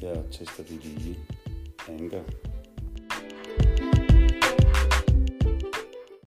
Her tester vi lige Anchor